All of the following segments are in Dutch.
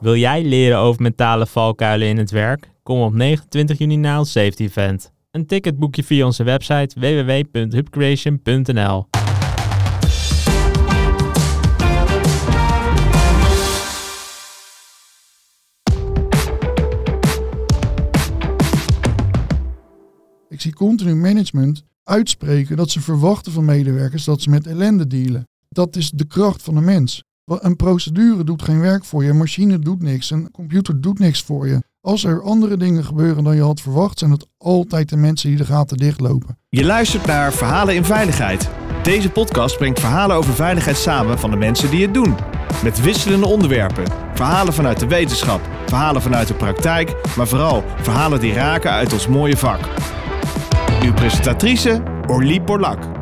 Wil jij leren over mentale valkuilen in het werk? Kom op 29 juni naar ons safety event. Een ticket boek je via onze website www.hubcreation.nl. Ik zie continu management uitspreken dat ze verwachten van medewerkers dat ze met ellende dealen. Dat is de kracht van de mens. Een procedure doet geen werk voor je, een machine doet niks, een computer doet niks voor je. Als er andere dingen gebeuren dan je had verwacht, zijn het altijd de mensen die de gaten dichtlopen. Je luistert naar Verhalen in Veiligheid. Deze podcast brengt verhalen over veiligheid samen van de mensen die het doen. Met wisselende onderwerpen. Verhalen vanuit de wetenschap, verhalen vanuit de praktijk, maar vooral verhalen die raken uit ons mooie vak. Uw presentatrice Orlie Borlak.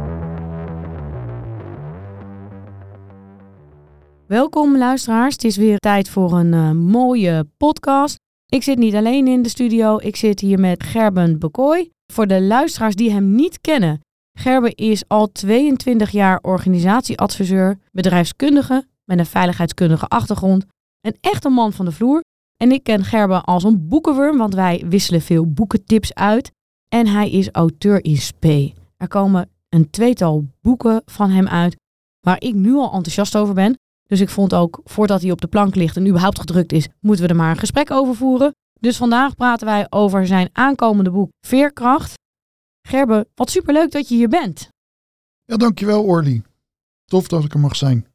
Welkom luisteraars, het is weer tijd voor een uh, mooie podcast. Ik zit niet alleen in de studio, ik zit hier met Gerben Bekooi. Voor de luisteraars die hem niet kennen, Gerben is al 22 jaar organisatieadviseur, bedrijfskundige met een veiligheidskundige achtergrond. Een echte man van de vloer. En ik ken Gerben als een boekenworm, want wij wisselen veel boekentips uit. En hij is auteur in spe. Er komen een tweetal boeken van hem uit waar ik nu al enthousiast over ben. Dus ik vond ook, voordat hij op de plank ligt en überhaupt gedrukt is, moeten we er maar een gesprek over voeren. Dus vandaag praten wij over zijn aankomende boek Veerkracht. Gerbe, wat superleuk dat je hier bent. Ja, dankjewel Orly. Tof dat ik er mag zijn.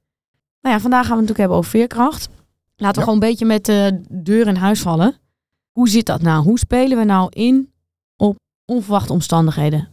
Nou ja, vandaag gaan we het natuurlijk hebben over veerkracht. Laten we gewoon een beetje met de deur in huis vallen. Hoe zit dat nou? Hoe spelen we nou in op onverwachte omstandigheden?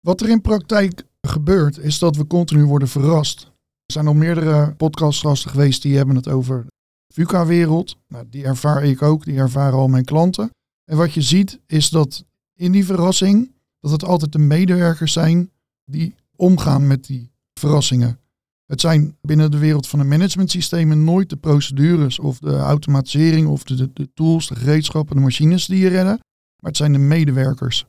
Wat er in praktijk gebeurt, is dat we continu worden verrast. Er zijn al meerdere podcastgasten geweest die hebben het over VUCA-wereld. Nou, die ervaar ik ook, die ervaren al mijn klanten. En wat je ziet is dat in die verrassing, dat het altijd de medewerkers zijn die omgaan met die verrassingen. Het zijn binnen de wereld van de managementsystemen nooit de procedures of de automatisering of de, de, tools, de gereedschappen, de machines die je redden. Maar het zijn de medewerkers.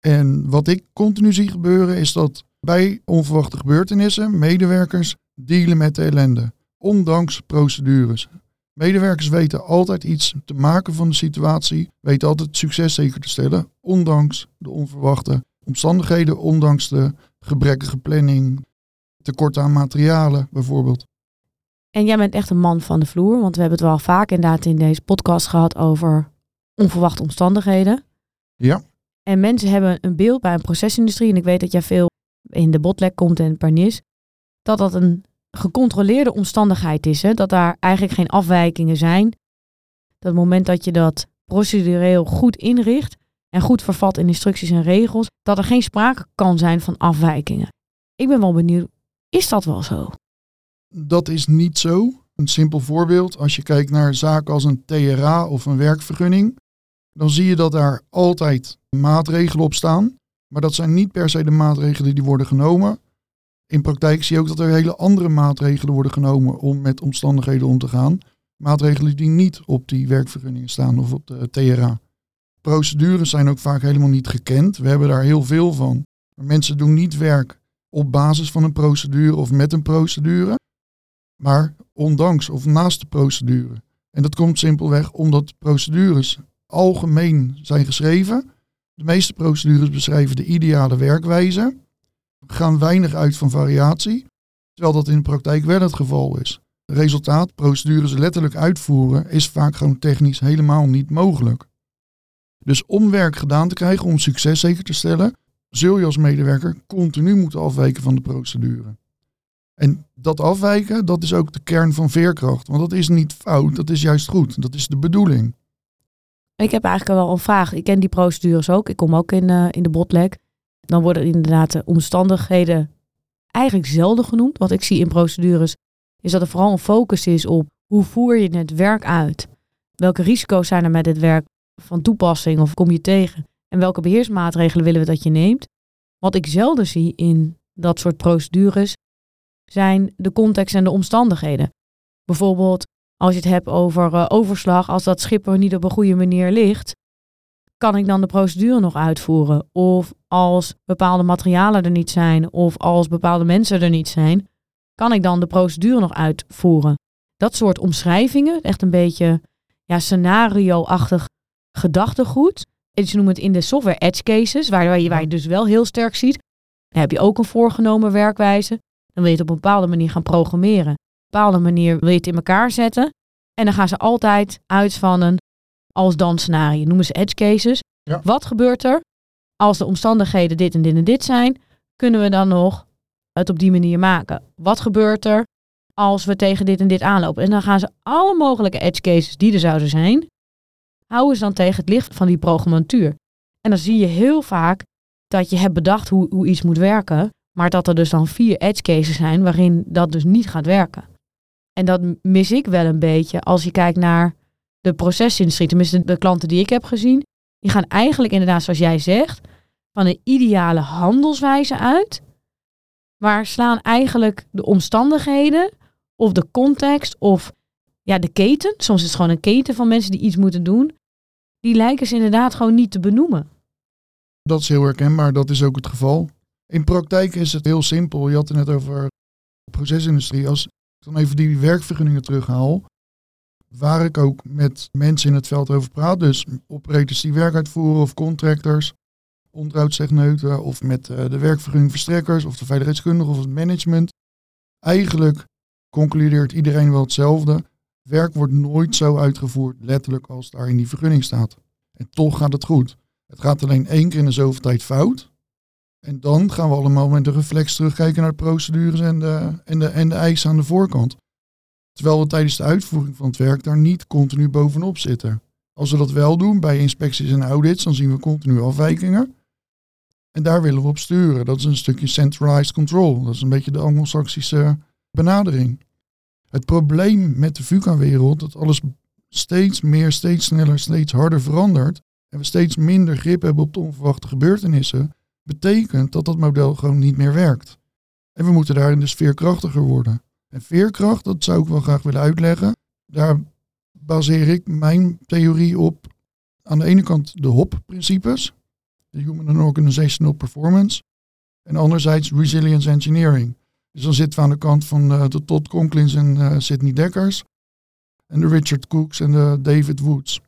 En wat ik continu zie gebeuren is dat bij onverwachte gebeurtenissen medewerkers dealen met de ellende, ondanks procedures. Medewerkers weten altijd iets te maken van de situatie, weten altijd succes zeker te stellen, ondanks de onverwachte omstandigheden, ondanks de gebrekkige planning, tekort aan materialen bijvoorbeeld. En jij bent echt een man van de vloer, want we hebben het wel vaak inderdaad in deze podcast gehad over onverwachte omstandigheden. Ja. En mensen hebben een beeld bij een procesindustrie, en ik weet dat jij veel in de botlek komt en Parnis, dat dat een gecontroleerde omstandigheid is. Hè? Dat daar eigenlijk geen afwijkingen zijn. Dat moment dat je dat procedureel goed inricht en goed vervat in instructies en regels, dat er geen sprake kan zijn van afwijkingen. Ik ben wel benieuwd, is dat wel zo? Dat is niet zo. Een simpel voorbeeld, als je kijkt naar zaken als een TRA of een werkvergunning, dan zie je dat daar altijd maatregelen op staan. Maar dat zijn niet per se de maatregelen die worden genomen. In praktijk zie je ook dat er hele andere maatregelen worden genomen om met omstandigheden om te gaan. Maatregelen die niet op die werkvergunningen staan of op de TRA. Procedures zijn ook vaak helemaal niet gekend. We hebben daar heel veel van. Maar mensen doen niet werk op basis van een procedure of met een procedure, maar ondanks of naast de procedure. En dat komt simpelweg omdat procedures algemeen zijn geschreven. De meeste procedures beschrijven de ideale werkwijze, gaan weinig uit van variatie, terwijl dat in de praktijk wel het geval is. Resultaat, procedures letterlijk uitvoeren, is vaak gewoon technisch helemaal niet mogelijk. Dus om werk gedaan te krijgen, om succes zeker te stellen, zul je als medewerker continu moeten afwijken van de procedure. En dat afwijken, dat is ook de kern van veerkracht. Want dat is niet fout, dat is juist goed. Dat is de bedoeling. Ik heb eigenlijk wel een vraag. Ik ken die procedures ook. Ik kom ook in, uh, in de botlek. Dan worden inderdaad de omstandigheden eigenlijk zelden genoemd. Wat ik zie in procedures is dat er vooral een focus is op hoe voer je het werk uit. Welke risico's zijn er met het werk van toepassing of kom je tegen? En welke beheersmaatregelen willen we dat je neemt? Wat ik zelden zie in dat soort procedures zijn de context en de omstandigheden. Bijvoorbeeld als je het hebt over uh, overslag, als dat schip er niet op een goede manier ligt, kan ik dan de procedure nog uitvoeren? Of als bepaalde materialen er niet zijn, of als bepaalde mensen er niet zijn, kan ik dan de procedure nog uitvoeren? Dat soort omschrijvingen, echt een beetje ja, scenario-achtig gedachtegoed. En ze noemen het in de software edge cases, waar, je, waar je dus wel heel sterk ziet. Dan heb je ook een voorgenomen werkwijze. Dan wil je het op een bepaalde manier gaan programmeren. Op een bepaalde manier wil je het in elkaar zetten. En dan gaan ze altijd uit van een als-dan scenario. Noemen ze edge cases. Ja. Wat gebeurt er als de omstandigheden dit en dit en dit zijn? Kunnen we dan nog het op die manier maken? Wat gebeurt er als we tegen dit en dit aanlopen? En dan gaan ze alle mogelijke edge cases die er zouden zijn, houden ze dan tegen het licht van die programmatuur. En dan zie je heel vaak dat je hebt bedacht hoe, hoe iets moet werken, maar dat er dus dan vier edge cases zijn waarin dat dus niet gaat werken. En dat mis ik wel een beetje als je kijkt naar de procesindustrie, tenminste de klanten die ik heb gezien. Die gaan eigenlijk inderdaad, zoals jij zegt, van een ideale handelswijze uit, maar slaan eigenlijk de omstandigheden of de context of ja, de keten, soms is het gewoon een keten van mensen die iets moeten doen, die lijken ze inderdaad gewoon niet te benoemen. Dat is heel herkenbaar, dat is ook het geval. In praktijk is het heel simpel. Je had het net over de procesindustrie. Als ik dan even die werkvergunningen terughaal, waar ik ook met mensen in het veld over praat, dus operators die werk uitvoeren of contractors, onderhoudstechneuten of met eh, de werkvergunningverstrekkers of de veiligheidskundigen of het management. Eigenlijk concludeert iedereen wel hetzelfde. Werk wordt nooit zo uitgevoerd, letterlijk als daar in die vergunning staat. En toch gaat het goed. Het gaat alleen één keer in de zoveel tijd fout. En dan gaan we allemaal met een reflex terugkijken naar de procedures en de, en de, en de eisen aan de voorkant. Terwijl we tijdens de uitvoering van het werk daar niet continu bovenop zitten. Als we dat wel doen bij inspecties en audits, dan zien we continu afwijkingen. En daar willen we op sturen. Dat is een stukje centralized control. Dat is een beetje de anglo-saxische benadering. Het probleem met de VUCA-wereld, dat alles steeds meer, steeds sneller, steeds harder verandert. En we steeds minder grip hebben op de onverwachte gebeurtenissen. Betekent dat dat model gewoon niet meer werkt. En we moeten daarin dus veerkrachtiger worden. En veerkracht, dat zou ik wel graag willen uitleggen. Daar baseer ik mijn theorie op aan de ene kant de HOP-principes, de Human and Organizational Performance, en anderzijds Resilience Engineering. Dus dan zitten we aan de kant van uh, de Todd Conklins en uh, Sidney Dekkers, en de Richard Cooks en de David Woods.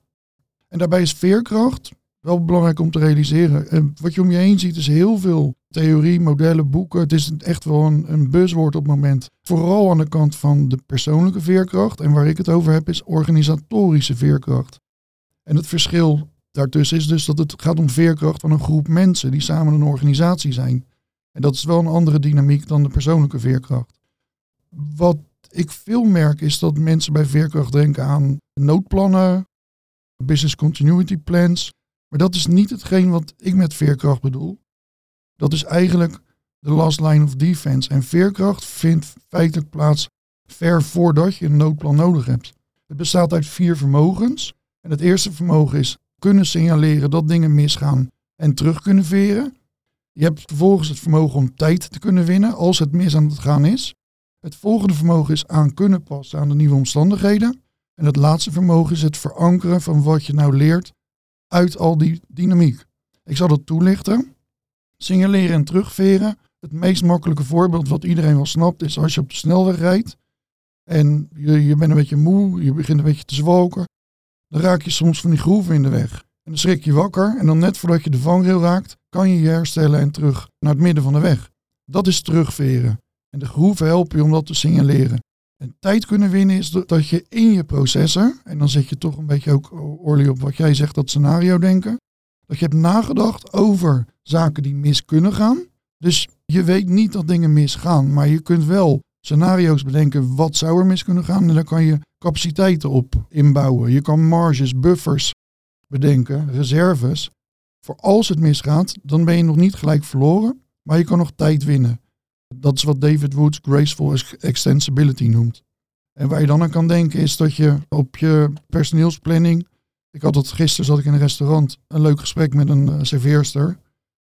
En daarbij is veerkracht wel belangrijk om te realiseren. En wat je om je heen ziet is heel veel theorie, modellen, boeken. Het is echt wel een, een buzzwoord op het moment. Vooral aan de kant van de persoonlijke veerkracht. En waar ik het over heb is organisatorische veerkracht. En het verschil daartussen is dus dat het gaat om veerkracht van een groep mensen die samen een organisatie zijn. En dat is wel een andere dynamiek dan de persoonlijke veerkracht. Wat ik veel merk is dat mensen bij veerkracht denken aan noodplannen, business continuity plans. Maar dat is niet hetgeen wat ik met veerkracht bedoel. Dat is eigenlijk de last line of defense. En veerkracht vindt feitelijk plaats ver voordat je een noodplan nodig hebt. Het bestaat uit vier vermogens. En het eerste vermogen is kunnen signaleren dat dingen misgaan en terug kunnen veren. Je hebt vervolgens het vermogen om tijd te kunnen winnen als het mis aan het gaan is. Het volgende vermogen is aan kunnen passen aan de nieuwe omstandigheden. En het laatste vermogen is het verankeren van wat je nou leert uit al die dynamiek. Ik zal dat toelichten. Signaleren en terugveren. Het meest makkelijke voorbeeld wat iedereen wel snapt is als je op de snelweg rijdt en je, je bent een beetje moe, je begint een beetje te zwalken. Dan raak je soms van die groeven in de weg. En dan schrik je wakker en dan net voordat je de vangrail raakt, kan je je herstellen en terug naar het midden van de weg. Dat is terugveren. En de groeven helpen je om dat te signaleren. En tijd kunnen winnen is dat je in je processen, en dan zet je toch een beetje ook Orly op wat jij zegt, dat scenario denken, dat je hebt nagedacht over zaken die mis kunnen gaan. Dus je weet niet dat dingen misgaan, maar je kunt wel scenario's bedenken wat zou er mis kunnen gaan. En daar kan je capaciteiten op inbouwen. Je kan marges, buffers bedenken, reserves. Voor als het misgaat, dan ben je nog niet gelijk verloren, maar je kan nog tijd winnen. Dat is wat David Woods graceful extensibility noemt. En waar je dan aan kan denken is dat je op je personeelsplanning. Ik had het gisteren zat ik in een restaurant een leuk gesprek met een uh, serveerster.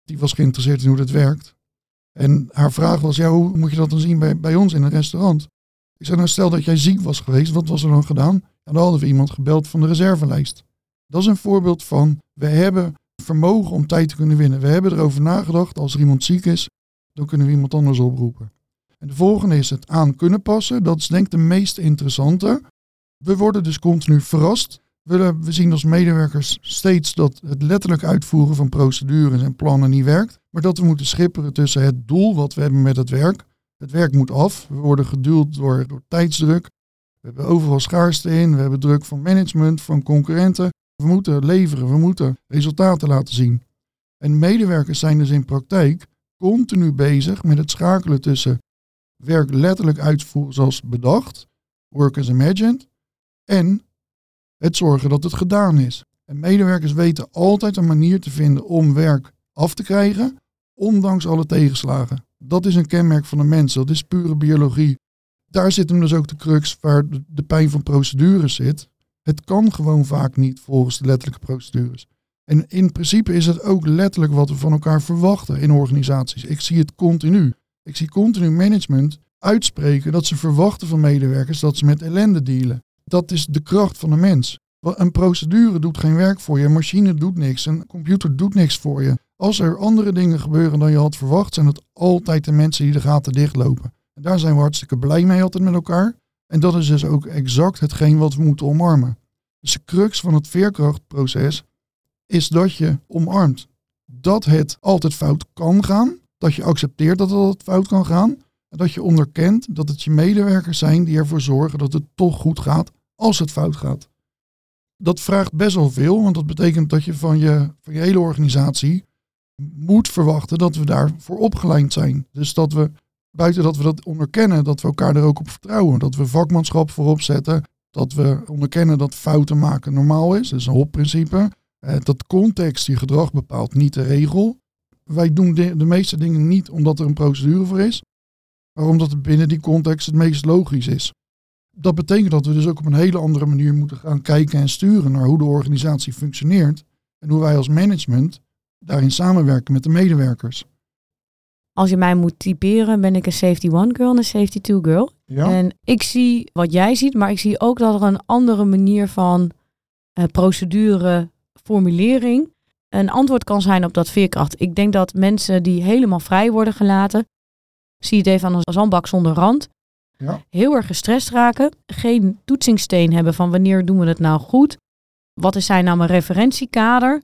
Die was geïnteresseerd in hoe dat werkt. En haar vraag was, ja, hoe moet je dat dan zien bij, bij ons in een restaurant? Ik zei, nou stel dat jij ziek was geweest, wat was er dan gedaan? En dan hadden we iemand gebeld van de reservelijst. Dat is een voorbeeld van, we hebben vermogen om tijd te kunnen winnen. We hebben erover nagedacht, als er iemand ziek is, dan kunnen we iemand anders oproepen. En de volgende is het aan kunnen passen. Dat is denk ik de meest interessante. We worden dus continu verrast We, zien als medewerkers steeds dat het letterlijk uitvoeren van procedures en plannen niet werkt. Maar dat we moeten schipperen tussen het doel wat we hebben met het werk. Het werk moet af. We worden geduwd door, door tijdsdruk. We hebben overal schaarste in. We hebben druk van management, van concurrenten. We moeten leveren. We moeten resultaten laten zien. En medewerkers zijn dus in praktijk continu bezig met het schakelen tussen werk letterlijk uitvoeren zoals bedacht, work as imagined, en het zorgen dat het gedaan is. En medewerkers weten altijd een manier te vinden om werk af te krijgen, ondanks alle tegenslagen. Dat is een kenmerk van de mens, dat is pure biologie. Daar zit hem dus ook de crux waar de pijn van procedures zit. Het kan gewoon vaak niet volgens de letterlijke procedures. En in principe is het ook letterlijk wat we van elkaar verwachten in organisaties. Ik zie het continu. Ik zie continu management uitspreken dat ze verwachten van medewerkers dat ze met ellende dealen. Dat is de kracht van de mens. Een procedure doet geen werk voor je, een machine doet niks, een computer doet niks voor je. Als er andere dingen gebeuren dan je had verwacht, zijn het altijd de mensen die de gaten dichtlopen. En daar zijn we hartstikke blij mee altijd met elkaar. En dat is dus ook exact hetgeen wat we moeten omarmen. Dus de crux van het veerkrachtproces is dat je omarmt dat het altijd fout kan gaan. Dat je accepteert dat het fout kan gaan. En dat je onderkent dat het je medewerkers zijn die ervoor zorgen dat het toch goed gaat als het fout gaat. Dat vraagt best wel veel, want dat betekent dat je van je, van je hele organisatie moet verwachten dat we daarvoor opgeleid zijn. Dus dat we, buiten dat we dat onderkennen, dat we elkaar er ook op vertrouwen. Dat we vakmanschap voorop zetten. Dat we onderkennen dat fouten maken normaal is. Dat is een hopprincipe. Eh, dat context je gedrag bepaalt, niet de regel. Wij doen de, de, meeste dingen niet omdat er een procedure voor is, maar omdat het binnen die context het meest logisch is. Dat betekent dat we dus ook op een hele andere manier moeten gaan kijken en sturen naar hoe de organisatie functioneert en hoe wij als management daarin samenwerken met de medewerkers. Als je mij moet typeren, ben ik een safety one girl en een safety two girl. Ja? En ik zie wat jij ziet, maar ik zie ook dat er een andere manier van uh, procedure formulering een antwoord kan zijn op dat veerkracht. Ik denk dat mensen die helemaal vrij worden gelaten, zie je het even aan een zandbak zonder rand, ja. heel erg gestrest raken, geen toetsingssteen hebben van wanneer doen we het nou goed, wat is zijn nou mijn referentiekader,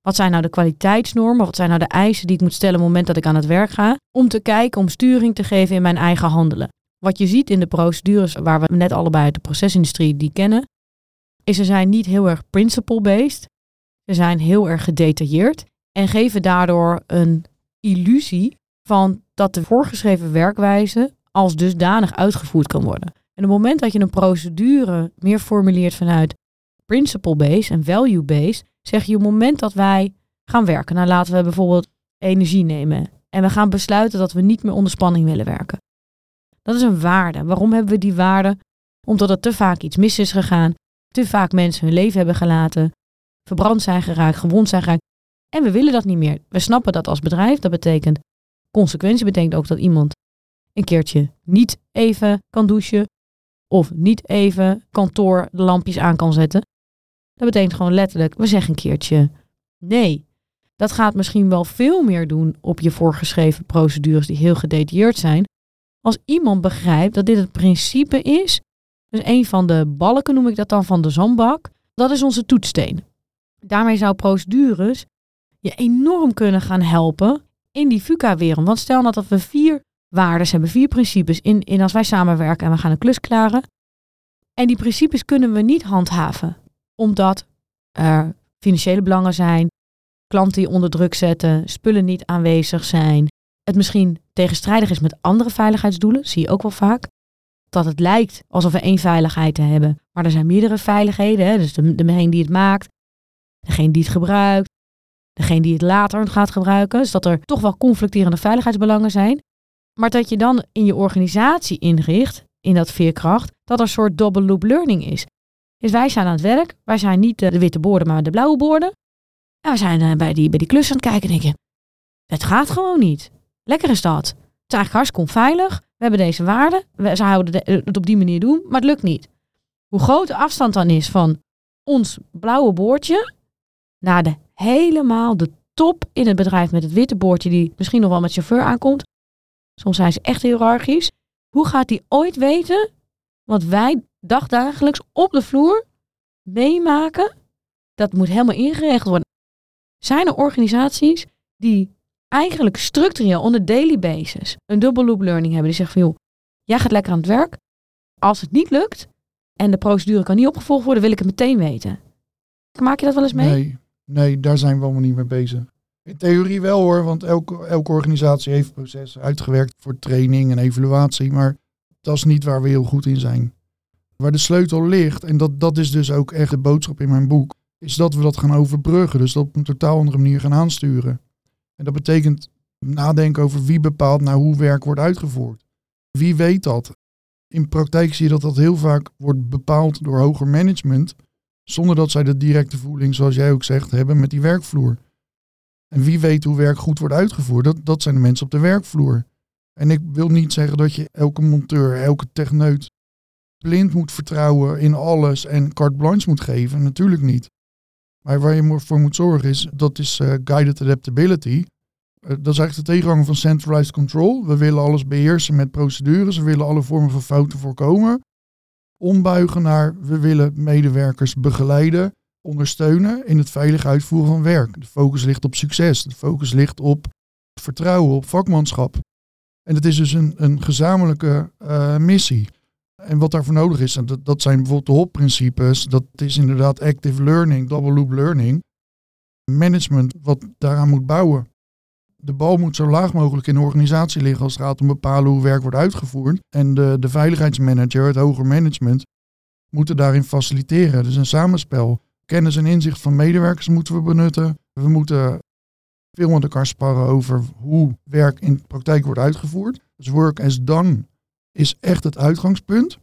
wat zijn nou de kwaliteitsnormen, wat zijn nou de eisen die ik moet stellen op het moment dat ik aan het werk ga, om te kijken, om sturing te geven in mijn eigen handelen. Wat je ziet in de procedures waar we net allebei uit de procesindustrie die kennen, is ze zijn niet heel erg principle-based. Ze zijn heel erg gedetailleerd en geven daardoor een illusie van dat de voorgeschreven werkwijze als dusdanig uitgevoerd kan worden. En op het moment dat je een procedure meer formuleert vanuit principle-based en value-based, zeg je op het moment dat wij gaan werken, nou laten we bijvoorbeeld energie nemen en we gaan besluiten dat we niet meer onder spanning willen werken. Dat is een waarde. Waarom hebben we die waarde? Omdat er te vaak iets mis is gegaan, te vaak mensen hun leven hebben gelaten, verbrand zijn geraakt, gewond zijn geraakt. En we willen dat niet meer. We snappen dat als bedrijf. Dat betekent consequentie betekent ook dat iemand een keertje niet even kan douchen of niet even kantoor de lampjes aan kan zetten. Dat betekent gewoon letterlijk, we zeggen een keertje nee. Dat gaat misschien wel veel meer doen op je voorgeschreven procedures die heel gedetailleerd zijn. Als iemand begrijpt dat dit het principe is, dus een van de balken noem ik dat dan van de zandbak, dat is onze toetssteen. Daarmee zou procedures je enorm kunnen gaan helpen in die FUCA-wereld. Want stel nou dat we vier waarden hebben, vier principes in, in als wij samenwerken en we gaan een klus klaren. En die principes kunnen we niet handhaven, omdat er financiële belangen zijn, klanten die onder druk zetten, spullen niet aanwezig zijn, het misschien tegenstrijdig is met andere veiligheidsdoelen, zie je ook wel vaak. Dat het lijkt alsof we één veiligheid hebben, maar er zijn meerdere veiligheden. Dus de, degene die het maakt, degene die het gebruikt, degene die het later gaat gebruiken. Dus dat er toch wel conflicterende veiligheidsbelangen zijn. Maar dat je dan in je organisatie inricht, in dat veerkracht, dat er een soort double loop learning is. Dus wij zijn aan het werk, wij zijn niet de witte borden, maar de blauwe borden. En we zijn eh, bij die, bij die klus aan het kijken en denken, het gaat gewoon niet. Lekker is dat. Het is eigenlijk hartstikke. We hebben deze waarden. We zouden het op die manier doen, maar het lukt niet. Hoe groot de afstand dan is van ons blauwe boordje naar de helemaal de top in het bedrijf met het witte boordje die misschien nog wel met chauffeur aankomt. Soms zijn ze echt hiërarchisch. Hoe gaat die ooit weten wat wij dagdagelijks op de vloer meemaken, dat moet helemaal ingeregeld worden. Zijn er organisaties die eigenlijk structureel on daily basis een double loop learning hebben. Die zeggen van joh, jij gaat lekker aan het werk. Als het niet lukt en de procedure kan niet opgevolgd worden, wil ik het meteen weten. Maak je dat wel eens mee? Nee, nee, daar zijn we allemaal niet mee bezig. In theorie wel hoor, want elke, elke organisatie heeft processen uitgewerkt voor training en evaluatie. Maar dat is niet waar we heel goed in zijn. Waar de sleutel ligt, en dat, dat is dus ook echt de boodschap in mijn boek, is dat we dat gaan overbruggen. Dus dat op een totaal andere manier gaan aansturen. En dat betekent nadenken over wie bepaalt nou hoe werk wordt uitgevoerd. Wie weet dat? In praktijk zie je dat dat heel vaak wordt bepaald door hoger management, zonder dat zij de directe voeling, zoals jij ook zegt, hebben met die werkvloer. En wie weet hoe werk goed wordt uitgevoerd, dat, dat zijn de mensen op de werkvloer. En ik wil niet zeggen dat je elke monteur, elke techneut blind moet vertrouwen in alles en carte blanche moet geven. Natuurlijk niet. Maar waar je voor moet zorgen is, dat is uh, guided adaptability. Uh, dat is eigenlijk de tegenhanger van centralized control. We willen alles beheersen met procedures. We willen alle vormen van fouten voorkomen. Ombuigen naar, we willen medewerkers begeleiden, ondersteunen in het veilig uitvoeren van werk. De focus ligt op succes. De focus ligt op vertrouwen, op vakmanschap. En het is dus een, een gezamenlijke uh, missie. En wat daarvoor nodig is, en dat, dat zijn bijvoorbeeld de HOP-principes. Dat is inderdaad active learning, double loop learning. Management wat daaraan moet bouwen. De bal moet zo laag mogelijk in de organisatie liggen als het gaat om bepalen hoe werk wordt uitgevoerd. En de, de veiligheidsmanager, het hoger management, moeten daarin faciliteren. Dus een samenspel. Kennis en inzicht van medewerkers moeten we benutten. We moeten veel met elkaar sparren over hoe werk in de praktijk wordt uitgevoerd. Dus work as done is echt het uitgangspunt.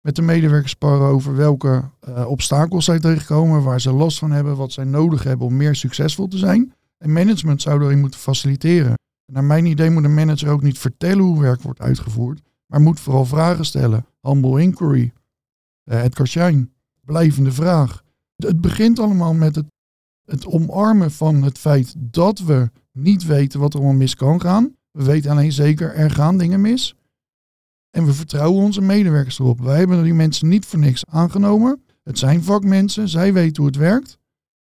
Met de medewerkers sparren over welke uh, obstakels zij tegenkomen, waar ze last van hebben, wat zij nodig hebben om meer succesvol te zijn. En management zou daarin moeten faciliteren. naar mijn idee moet een manager ook niet vertellen hoe werk wordt uitgevoerd, maar moet vooral vragen stellen. Humble inquiry. Uh, Edgar Schein, blijvende vraag. Het begint allemaal met het, het omarmen van het feit dat we niet weten wat er allemaal mis kan gaan. We weten alleen zeker, er gaan dingen mis. En we vertrouwen onze medewerkers erop. Wij hebben die mensen niet voor niks aangenomen. Het zijn vakmensen, zij weten hoe het werkt.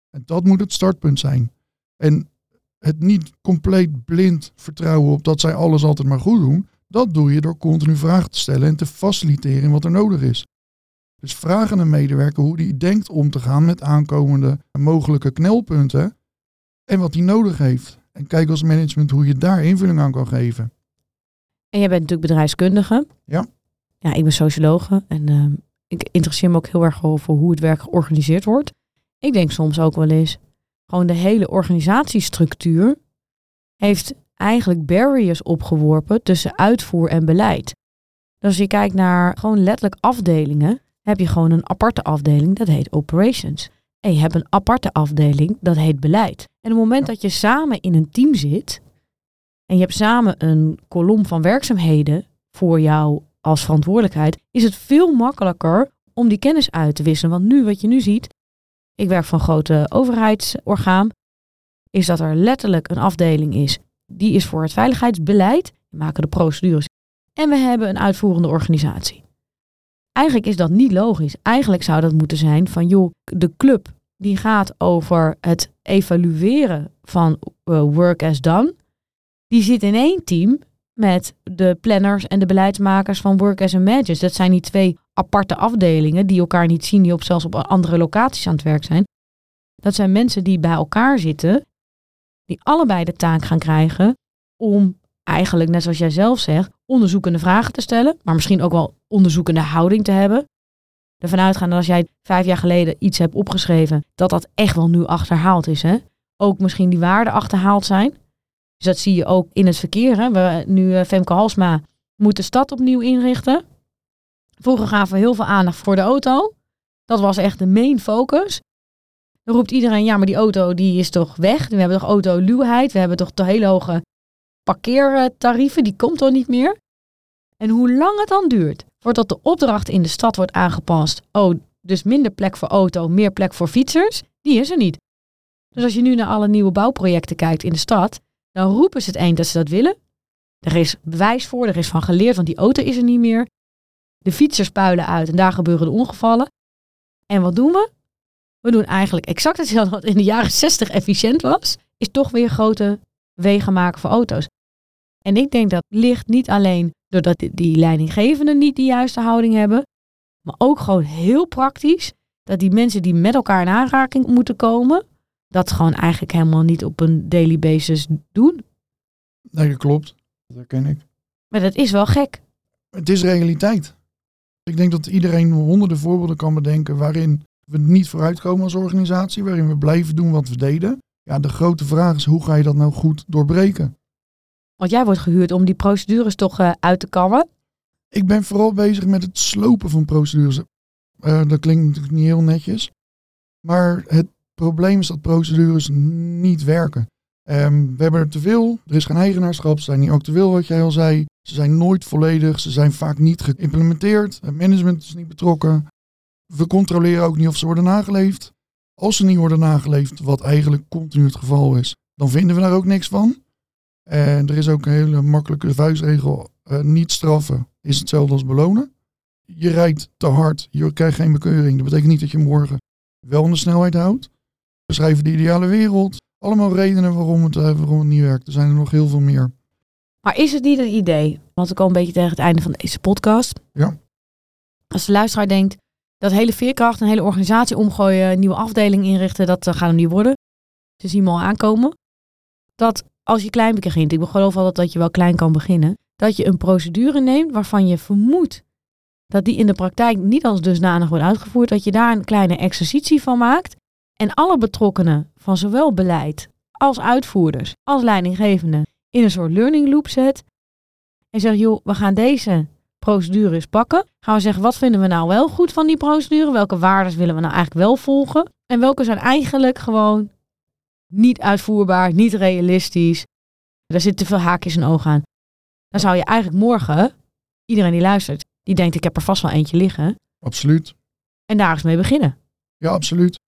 En dat moet het startpunt zijn. En het niet compleet blind vertrouwen op dat zij alles altijd maar goed doen. Dat doe je door continu vragen te stellen en te faciliteren in wat er nodig is. Dus vraag aan een medewerker hoe die denkt om te gaan met aankomende mogelijke knelpunten en wat hij nodig heeft. En kijk als management hoe je daar invulling aan kan geven. En jij bent natuurlijk bedrijfskundige. Ja. Ja, ik ben sociologe en uh, ik interesseer me ook heel erg over hoe het werk georganiseerd wordt. Ik denk soms ook wel eens, gewoon de hele organisatiestructuur heeft eigenlijk barriers opgeworpen tussen uitvoer en beleid. Dus als je kijkt naar gewoon letterlijk afdelingen, heb je gewoon een aparte afdeling, dat heet operations. En je hebt een aparte afdeling, dat heet beleid. En op het moment dat je samen in een team zit, en je hebt samen een kolom van werkzaamheden voor jou als verantwoordelijkheid, is het veel makkelijker om die kennis uit te wisselen. Want nu, wat je nu ziet, ik werk voor een grote overheidsorgaan, is dat er letterlijk een afdeling is, die is voor het veiligheidsbeleid, die maken de procedures. En we hebben een uitvoerende organisatie. Eigenlijk is dat niet logisch. Eigenlijk zou dat moeten zijn van, joh, de club die gaat over het evalueren van uh, work as done die zit in één team met de planners en de beleidsmakers van Work as a. Dat zijn die twee aparte afdelingen die elkaar niet zien, die op zelfs op andere locaties aan het werk zijn. Dat zijn mensen die bij elkaar zitten, die allebei de taak gaan krijgen om eigenlijk, net zoals jij zelf zegt, onderzoekende vragen te stellen, maar misschien ook wel onderzoekende houding te hebben. Ervan uitgaan dat als jij vijf jaar geleden iets hebt opgeschreven, dat dat echt wel nu achterhaald is. Hè? Ook misschien die waarden achterhaald zijn. Dus dat zie je ook in het verkeer. Hè. We, nu uh, Femke Halsma moet de stad opnieuw inrichten. Vroeger gaven we heel veel aandacht voor de auto. Dat was echt de main focus. Dan roept iedereen, ja, maar die auto die is toch weg? We hebben toch autoluwheid? We hebben toch te hele hoge parkeertarieven? Die komt toch niet meer? En hoe lang het dan duurt voordat de opdracht in de stad wordt aangepast. Oh, dus minder plek voor auto, meer plek voor fietsers. Die is er niet. Dus als je nu naar alle nieuwe bouwprojecten kijkt in de stad, dan roepen ze het eind dat ze dat willen. Er is bewijs voor, er is van geleerd, want die auto is er niet meer. De fietsers puilen uit en daar gebeuren de ongevallen. En wat doen we? we doen eigenlijk exact hetzelfde wat in de jaren 60 efficiënt was, is toch weer grote wegen maken voor auto's. En ik denk dat ligt niet alleen doordat die leidinggevenden niet de juiste houding hebben, maar ook gewoon heel praktisch dat die mensen die met elkaar in aanraking moeten komen, dat gewoon eigenlijk helemaal niet op een daily basis doen. Nee, dat klopt. Dat herken ik. Maar dat is wel gek. Het is realiteit. Ik denk dat iedereen honderden voorbeelden kan bedenken waarin we niet vooruitkomen als organisatie, waarin we blijven doen wat we deden. Ja, de grote vraag is hoe ga je dat nou goed doorbreken? Want jij wordt gehuurd om die procedures toch uh, uit te kammen. Ik ben vooral bezig met het slopen van procedures. Uh, dat klinkt natuurlijk niet heel netjes. Maar het probleem is dat procedures niet werken. Um, we hebben er te veel, er is geen eigenaarschap, ze zijn niet actueel wat jij al zei. Ze zijn nooit volledig, ze zijn vaak niet geïmplementeerd, het management is niet betrokken. We controleren ook niet of ze worden nageleefd. Als ze niet worden nageleefd, wat eigenlijk continu het geval is, dan vinden we daar ook niks van. En er is ook een hele makkelijke vuistregel, uh, niet straffen is hetzelfde als belonen. Je rijdt te hard, je krijgt geen bekeuring. Dat betekent niet dat je morgen wel een snelheid houdt. We schrijven de ideale wereld. Allemaal redenen waarom het, uh, waarom het niet werkt. Er zijn er nog heel veel meer. Maar is het niet een idee? Want ik al een beetje tegen het einde van deze podcast. Ja. Als de luisteraar denkt, dat hele veerkracht, een hele organisatie omgooien, een nieuwe afdeling inrichten, dat uh, gaat hem niet worden. Ze zien me al aankomen. Dat als je klein begint, ik geloof altijd dat je wel klein kan beginnen, dat je een procedure neemt waarvan je vermoedt dat die in de praktijk niet als dusdanig wordt uitgevoerd, dat je daar een kleine exercitie van maakt en alle betrokkenen van zowel beleid als uitvoerders als leidinggevenden in een soort learning loop zet en zegt, joh, we gaan deze procedure eens pakken. Gaan we zeggen, wat vinden we nou wel goed van die procedure? Welke waarden willen we nou eigenlijk wel volgen? En welke zijn eigenlijk gewoon niet uitvoerbaar, niet realistisch? Daar zitten te veel haakjes en ogen aan. Dan zou je eigenlijk morgen, iedereen die luistert, die denkt ik heb er vast wel eentje liggen. Absoluut. En daar eens mee beginnen. Ja, absoluut.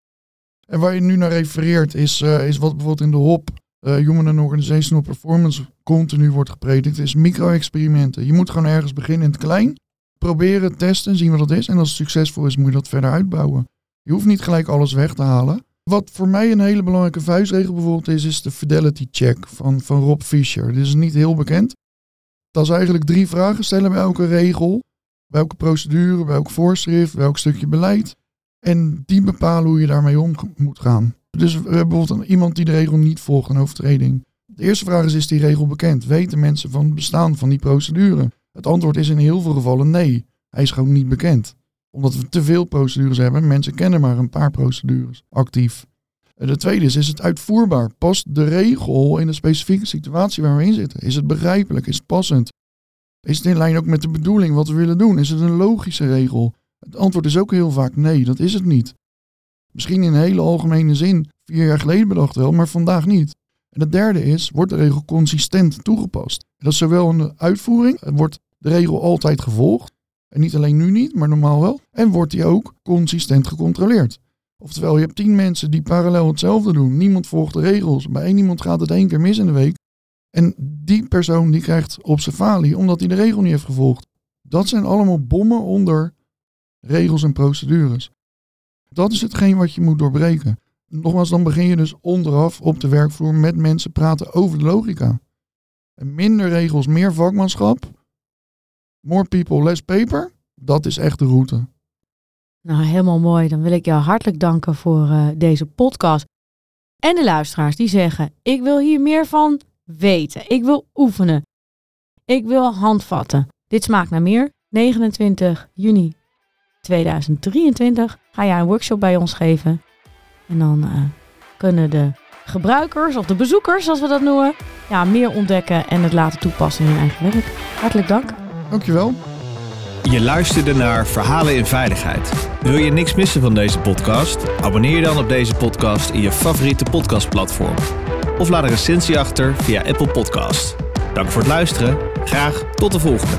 En waar je nu naar refereert is, uh, is wat bijvoorbeeld in de HOP, uh, Human and Organizational Performance, continu wordt gepredikt. is micro-experimenten. Je moet gewoon ergens beginnen in het klein. Proberen, testen, zien wat dat is. En als het succesvol is, moet je dat verder uitbouwen. Je hoeft niet gelijk alles weg te halen. Wat voor mij een hele belangrijke vuistregel bijvoorbeeld is, is de fidelity check van, van Rob Fisher. Dit is niet heel bekend. Dat is eigenlijk drie vragen stellen bij elke regel. Bij elke procedure, bij elk voorschrift, bij elk stukje beleid. En die bepalen hoe je daarmee om moet gaan. Dus we hebben bijvoorbeeld iemand die de regel niet volgt, een overtreding. De eerste vraag is, is die regel bekend? Weten mensen van het bestaan van die procedure? Het antwoord is in heel veel gevallen nee. Hij is gewoon niet bekend. Omdat we te veel procedures hebben. Mensen kennen maar een paar procedures actief. De tweede is, is het uitvoerbaar? Past de regel in de specifieke situatie waar we in zitten? Is het begrijpelijk? Is het passend? Is het in lijn ook met de bedoeling wat we willen doen? Is het een logische regel? Het antwoord is ook heel vaak nee, dat is het niet. Misschien in een hele algemene zin, vier jaar geleden bedacht wel, maar vandaag niet. En het derde is, wordt de regel consistent toegepast? dat is zowel in de uitvoering, wordt de regel altijd gevolgd, en niet alleen nu niet, maar normaal wel, en wordt die ook consistent gecontroleerd. Oftewel, je hebt tien mensen die parallel hetzelfde doen. Niemand volgt de regels. Bij één iemand gaat het één keer mis in de week. En die persoon die krijgt op zijn falie omdat hij de regel niet heeft gevolgd. Dat zijn allemaal bommen onder regels en procedures. Dat is hetgeen wat je moet doorbreken. Nogmaals, dan begin je dus onderaf op de werkvloer met mensen praten over de logica. En minder regels, meer vakmanschap. More people, less paper. Dat is echt de route. Nou, helemaal mooi. Dan wil ik jou hartelijk danken voor uh, deze podcast. En de luisteraars die zeggen: Ik wil hier meer van weten. Ik wil oefenen. Ik wil handvatten. Dit smaakt naar meer. 29 juni 2023 ga jij een workshop bij ons geven. En dan uh, kunnen de gebruikers of de bezoekers, zoals we dat noemen, ja, meer ontdekken en het laten toepassen in hun eigen werk. Hartelijk dank. Dankjewel. Je luisterde naar Verhalen in Veiligheid. Wil je niks missen van deze podcast? Abonneer je dan op deze podcast in je favoriete podcastplatform. Of laat een recensie achter via Apple Podcast. Dank voor het luisteren. Graag tot de volgende.